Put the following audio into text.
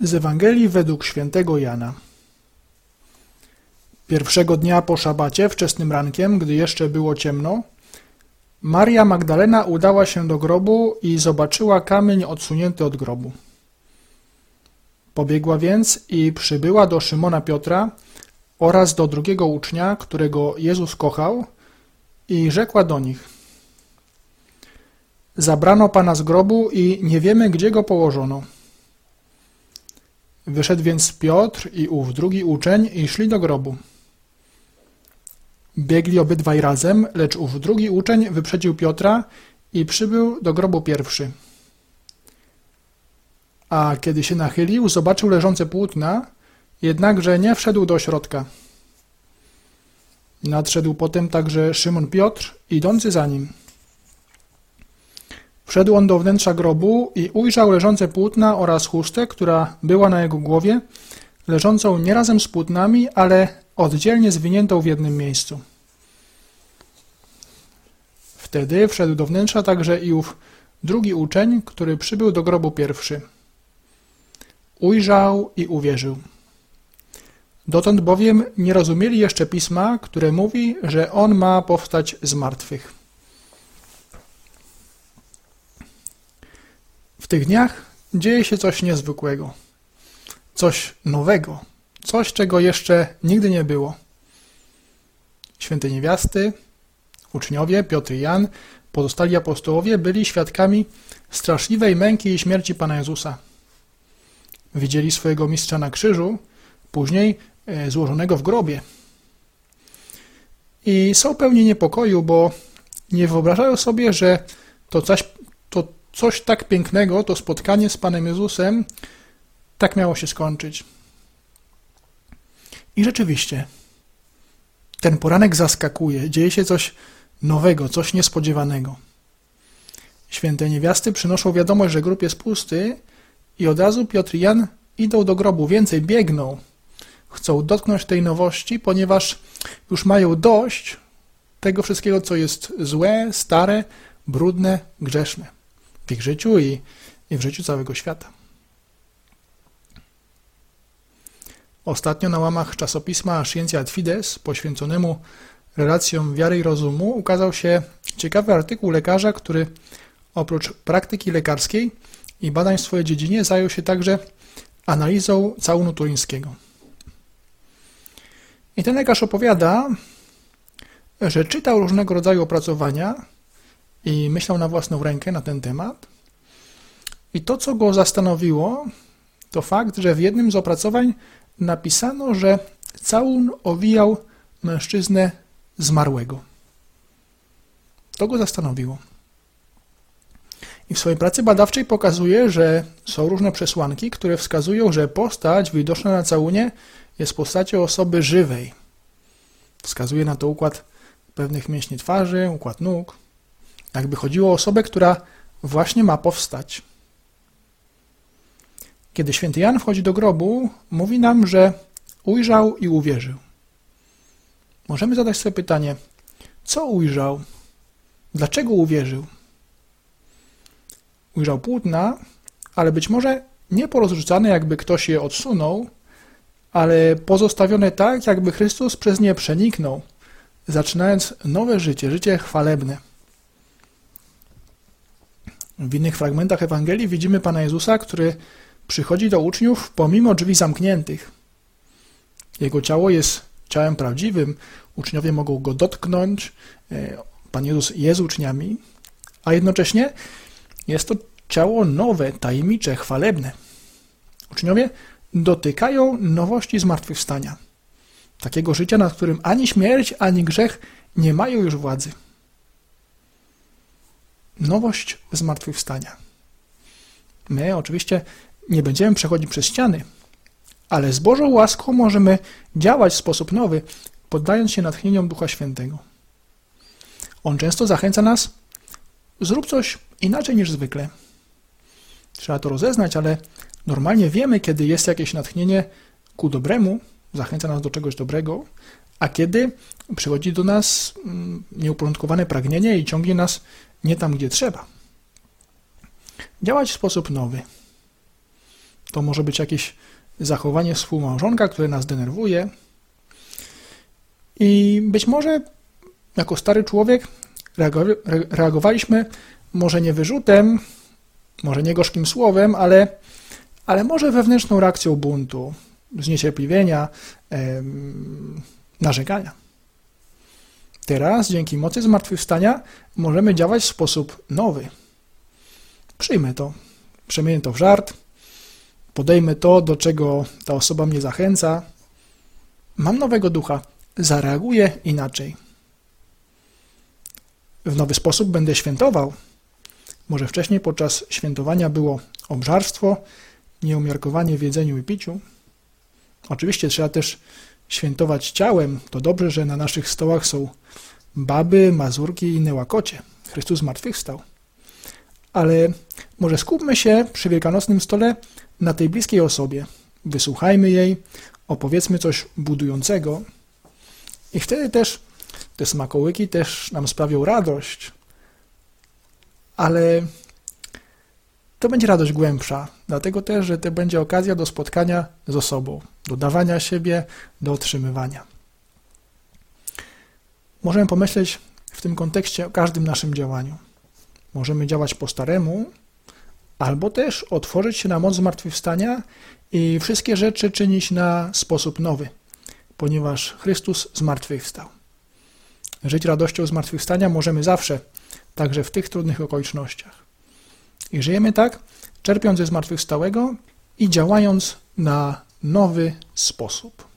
Z Ewangelii według świętego Jana. Pierwszego dnia po szabacie, wczesnym rankiem, gdy jeszcze było ciemno, Maria Magdalena udała się do grobu i zobaczyła kamień odsunięty od grobu. Pobiegła więc i przybyła do Szymona Piotra oraz do drugiego ucznia, którego Jezus kochał, i rzekła do nich: Zabrano pana z grobu i nie wiemy, gdzie go położono. Wyszedł więc Piotr i ów drugi uczeń i szli do grobu. Biegli obydwaj razem, lecz ów drugi uczeń wyprzedził Piotra i przybył do grobu pierwszy. A kiedy się nachylił, zobaczył leżące płótna, jednakże nie wszedł do środka. Nadszedł potem także Szymon Piotr, idący za nim. Wszedł on do wnętrza grobu i ujrzał leżące płótna oraz chustę, która była na jego głowie, leżącą nie razem z płótnami, ale oddzielnie zwiniętą w jednym miejscu. Wtedy wszedł do wnętrza także i ów drugi uczeń, który przybył do grobu pierwszy. Ujrzał i uwierzył. Dotąd bowiem nie rozumieli jeszcze pisma, które mówi, że on ma powstać z martwych. Tych dniach dzieje się coś niezwykłego, coś nowego, coś, czego jeszcze nigdy nie było. Święte niewiasty, uczniowie, Piotr i Jan, pozostali apostołowie byli świadkami straszliwej męki i śmierci Pana Jezusa. Widzieli swojego mistrza na krzyżu, później e, złożonego w grobie. I są pełni niepokoju, bo nie wyobrażają sobie, że to coś, coś tak pięknego, to spotkanie z Panem Jezusem, tak miało się skończyć. I rzeczywiście, ten poranek zaskakuje, dzieje się coś nowego, coś niespodziewanego. Święte niewiasty przynoszą wiadomość, że grób jest pusty i od razu Piotr i Jan idą do grobu, więcej biegną. Chcą dotknąć tej nowości, ponieważ już mają dość tego wszystkiego, co jest złe, stare, brudne, grzeszne w ich życiu i, i w życiu całego świata. Ostatnio na łamach czasopisma Scientia et Fides, poświęconemu relacjom wiary i rozumu, ukazał się ciekawy artykuł lekarza, który oprócz praktyki lekarskiej i badań w swojej dziedzinie zajął się także analizą całunu turyńskiego. I ten lekarz opowiada, że czytał różnego rodzaju opracowania i myślał na własną rękę na ten temat. I to, co go zastanowiło, to fakt, że w jednym z opracowań napisano, że całun owijał mężczyznę zmarłego. To go zastanowiło. I w swojej pracy badawczej pokazuje, że są różne przesłanki, które wskazują, że postać widoczna na całunie jest postacią osoby żywej. Wskazuje na to układ pewnych mięśni twarzy, układ nóg. Jakby chodziło o osobę, która właśnie ma powstać. Kiedy święty Jan wchodzi do grobu, mówi nam, że ujrzał i uwierzył. Możemy zadać sobie pytanie, co ujrzał? Dlaczego uwierzył? Ujrzał płótna, ale być może nie porozrzucane, jakby ktoś je odsunął, ale pozostawione tak, jakby Chrystus przez nie przeniknął, zaczynając nowe życie, życie chwalebne. W innych fragmentach Ewangelii widzimy Pana Jezusa, który przychodzi do uczniów pomimo drzwi zamkniętych. Jego ciało jest ciałem prawdziwym, uczniowie mogą go dotknąć, e, Pan Jezus jest uczniami, a jednocześnie jest to ciało nowe, tajemnicze, chwalebne. Uczniowie dotykają nowości zmartwychwstania. Takiego życia, nad którym ani śmierć, ani grzech nie mają już władzy. Nowość zmartwychwstania. My oczywiście nie będziemy przechodzić przez ściany, ale z Bożą łaską możemy działać w sposób nowy, poddając się natchnieniom Ducha Świętego. On często zachęca nas, zrób coś inaczej niż zwykle. Trzeba to rozeznać, ale normalnie wiemy, kiedy jest jakieś natchnienie ku dobremu, zachęca nas do czegoś dobrego, a kiedy przychodzi do nas mm, nieuporządkowane pragnienie i ciągnie nas nie tam, gdzie trzeba. Działać w sposób nowy. To może być jakieś zachowanie współmałżonka, które nas denerwuje. I być może jako stary człowiek reagowaliśmy może nie wyrzutem, może nie gorzkim słowem, ale, ale może wewnętrzną reakcją buntu, zniecierpliwienia, narzekania. Teraz, dzięki mocy zmartwychwstania, możemy działać w sposób nowy. Przyjmę to, przemienię to w żart, podejmę to, do czego ta osoba mnie zachęca. Mam nowego ducha, zareaguję inaczej. W nowy sposób będę świętował. Może wcześniej podczas świętowania było obżarstwo, nieumiarkowanie w jedzeniu i piciu. Oczywiście trzeba też świętować ciałem. To dobrze, że na naszych stołach są baby, mazurki i inne łakocie. Chrystus zmartwychwstał. Ale może skupmy się przy wielkanocnym stole na tej bliskiej osobie. Wysłuchajmy jej, opowiedzmy coś budującego i wtedy też te smakołyki też nam sprawią radość, ale to będzie radość głębsza, dlatego też, że to będzie okazja do spotkania z osobą, do dawania siebie, do otrzymywania. Możemy pomyśleć w tym kontekście o każdym naszym działaniu. Możemy działać po staremu, albo też otworzyć się na moc zmartwychwstania i wszystkie rzeczy czynić na sposób nowy, ponieważ Chrystus zmartwychwstał. Żyć radością zmartwychwstania możemy zawsze, także w tych trudnych okolicznościach. I żyjemy tak, czerpiąc ze zmartwychwstałego i działając na nowy sposób.